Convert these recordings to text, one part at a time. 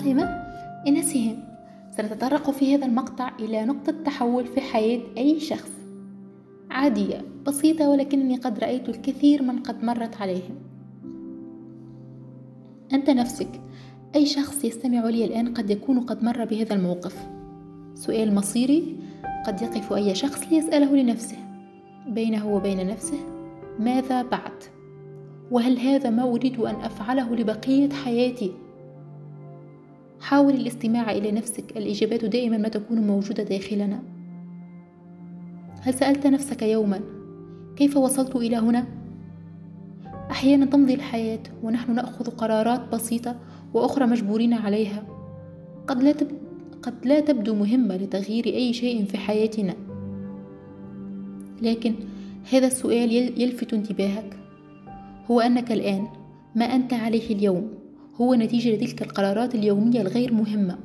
العاصمة إن سهم سنتطرق في هذا المقطع إلى نقطة تحول في حياة أي شخص. عادية بسيطة ولكنني قد رأيت الكثير من قد مرت عليهم. أنت نفسك أي شخص يستمع لي الآن قد يكون قد مر بهذا الموقف؟ سؤال مصيري قد يقف أي شخص ليسأله لنفسه بينه وبين نفسه ماذا بعد؟ وهل هذا ما أريد أن أفعله لبقية حياتي؟ حاول الاستماع إلى نفسك. الإجابات دائما ما تكون موجودة داخلنا. هل سألت نفسك يوما كيف وصلت إلى هنا؟ أحيانا تمضي الحياة ونحن نأخذ قرارات بسيطة وأخرى مجبورين عليها. قد لا, تب... قد لا تبدو مهمة لتغيير أي شيء في حياتنا. لكن هذا السؤال يلفت انتباهك. هو أنك الآن ما أنت عليه اليوم. هو نتيجة لتلك القرارات اليومية الغير مهمة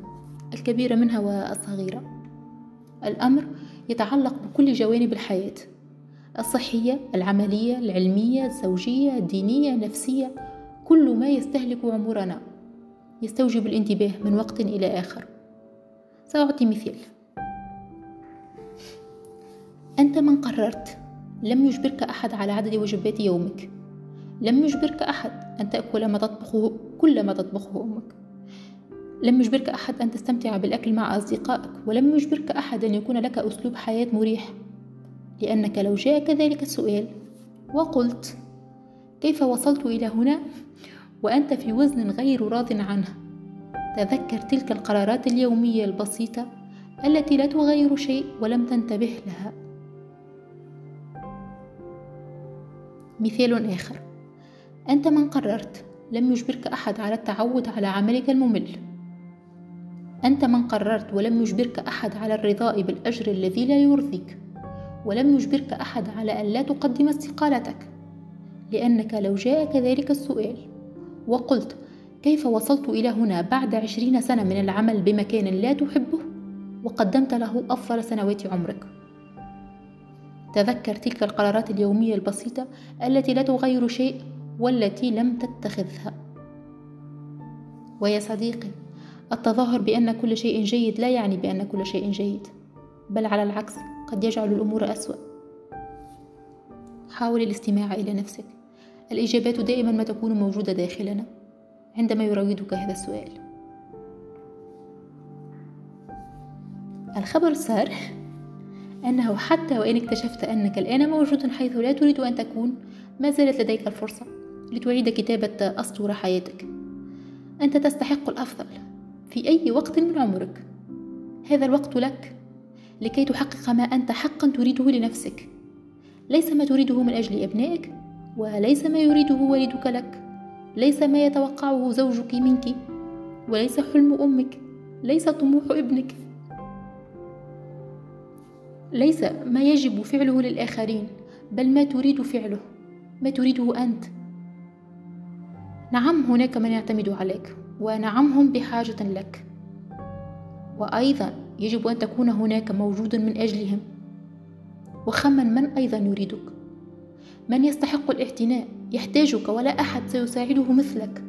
الكبيرة منها والصغيرة. الأمر يتعلق بكل جوانب الحياة الصحية العملية العلمية الزوجية الدينية النفسية كل ما يستهلك عمرنا. يستوجب الانتباه من وقت إلى آخر. سأعطي مثال. أنت من قررت لم يجبرك أحد على عدد وجبات يومك. لم يجبرك أحد أن تأكل ما تطبخه كل ما تطبخه أمك. لم يجبرك أحد أن تستمتع بالأكل مع أصدقائك ولم يجبرك أحد أن يكون لك أسلوب حياة مريح. لأنك لو جاءك ذلك السؤال وقلت كيف وصلت إلى هنا؟ وأنت في وزن غير راض عنه. تذكر تلك القرارات اليومية البسيطة التي لا تغير شيء ولم تنتبه لها. مثال آخر. أنت من قررت لم يجبرك أحد على التعود على عملك الممل. أنت من قررت ولم يجبرك أحد على الرضاء بالأجر الذي لا يرضيك. ولم يجبرك أحد على أن لا تقدم استقالتك. لأنك لو جاءك ذلك السؤال وقلت كيف وصلت إلى هنا بعد عشرين سنة من العمل بمكان لا تحبه؟ وقدمت له أفضل سنوات عمرك. تذكر تلك القرارات اليومية البسيطة التي لا تغير شيء؟ والتي لم تتخذها. ويا صديقي التظاهر بأن كل شيء جيد لا يعني بأن كل شيء جيد بل على العكس قد يجعل الأمور أسوأ. حاول الاستماع إلى نفسك. الإجابات دائما ما تكون موجودة داخلنا عندما يراودك هذا السؤال. الخبر السار أنه حتى وإن اكتشفت أنك الآن موجود حيث لا تريد أن تكون ما زالت لديك الفرصة. لتعيد كتابة أسطورة حياتك. أنت تستحق الأفضل في أي وقت من عمرك. هذا الوقت لك لكي تحقق ما أنت حقا تريده لنفسك. ليس ما تريده من أجل أبنائك وليس ما يريده والدك لك. ليس ما يتوقعه زوجك منك وليس حلم أمك ليس طموح ابنك. ليس ما يجب فعله للآخرين بل ما تريد فعله ما تريده أنت. نعم هناك من يعتمد عليك ونعم هم بحاجة لك. وأيضا يجب أن تكون هناك موجود من أجلهم. وخمن من أيضا يريدك؟ من يستحق الاعتناء؟ يحتاجك ولا أحد سيساعده مثلك.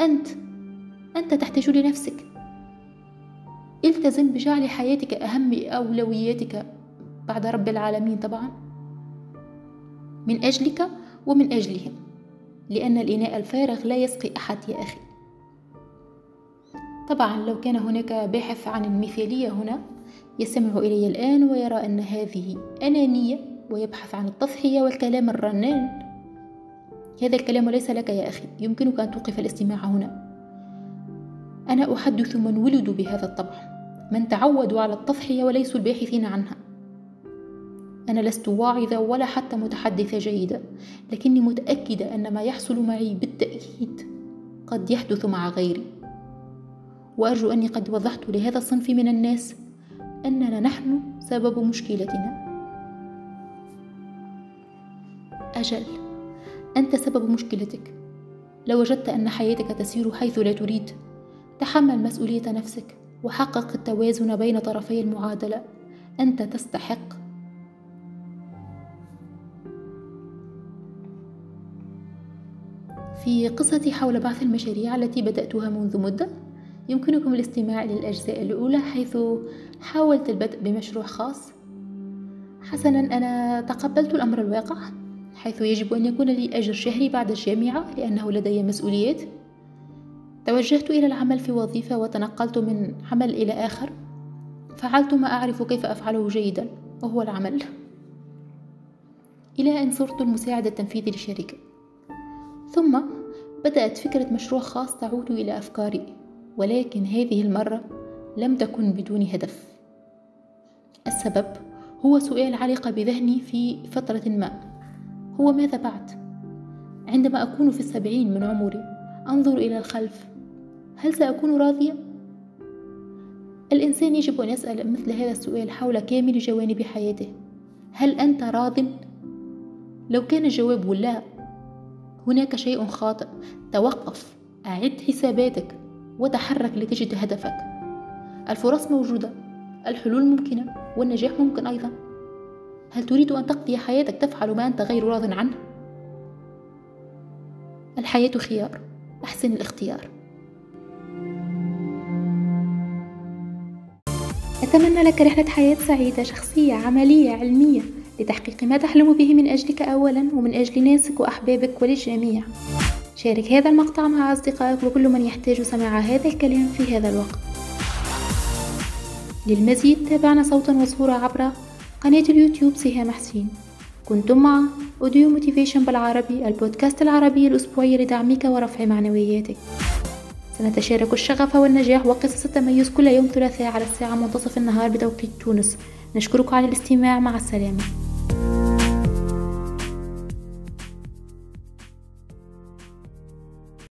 أنت أنت تحتاج لنفسك. التزم بجعل حياتك أهم أولوياتك بعد رب العالمين طبعا. من أجلك ومن أجلهم. لأن الإناء الفارغ لا يسقي أحد يا أخي. طبعا لو كان هناك باحث عن المثالية هنا يستمع إلي الآن ويرى أن هذه أنانية ويبحث عن التضحية والكلام الرنان. هذا الكلام ليس لك يا أخي يمكنك أن توقف الاستماع هنا. أنا أحدث من ولدوا بهذا الطبع من تعودوا على التضحية وليسوا الباحثين عنها. أنا لست واعظة ولا حتى متحدثة جيدة لكني متأكدة أن ما يحصل معي بالتأكيد قد يحدث مع غيري. وأرجو أني قد وضحت لهذا الصنف من الناس أننا نحن سبب مشكلتنا. أجل أنت سبب مشكلتك. لو وجدت أن حياتك تسير حيث لا تريد تحمل مسؤولية نفسك وحقق التوازن بين طرفي المعادلة. أنت تستحق في قصتي حول بعث المشاريع التي بدأتها منذ مدة. يمكنكم الاستماع للأجزاء الأولى حيث حاولت البدء بمشروع خاص. حسنا أنا تقبلت الأمر الواقع حيث يجب أن يكون لي أجر شهري بعد الجامعة لأنه لدي مسؤوليات. توجهت إلى العمل في وظيفة وتنقلت من عمل إلى آخر. فعلت ما أعرف كيف أفعله جيدا وهو العمل. إلى أن صرت المساعد التنفيذي لشركة. ثم بدأت فكرة مشروع خاص تعود إلى أفكاري ولكن هذه المرة لم تكن بدون هدف السبب هو سؤال علق بذهني في فترة ما هو ماذا بعد؟ عندما أكون في السبعين من عمري أنظر إلى الخلف هل سأكون راضية؟ الإنسان يجب أن يسأل مثل هذا السؤال حول كامل جوانب حياته هل أنت راض؟ لو كان الجواب لا هناك شيء خاطئ. توقف أعد حساباتك وتحرك لتجد هدفك. الفرص موجودة الحلول ممكنة والنجاح ممكن أيضا. هل تريد أن تقضي حياتك تفعل ما أنت غير راض عنه؟ الحياة خيار أحسن الاختيار. أتمنى لك رحلة حياة سعيدة شخصية عملية علمية. لتحقيق ما تحلم به من أجلك أولا ومن أجل ناسك وأحبابك وللجميع. شارك هذا المقطع مع أصدقائك وكل من يحتاج سماع هذا الكلام في هذا الوقت. للمزيد تابعنا صوتا وصورة عبر قناة اليوتيوب سهام حسين. كنتم مع Audio Motivation بالعربي البودكاست العربي الأسبوعي لدعمك ورفع معنوياتك. سنتشارك الشغف والنجاح وقصص التميز كل يوم ثلاثاء على الساعة منتصف النهار بتوقيت تونس. نشكرك على الاستماع مع السلامة.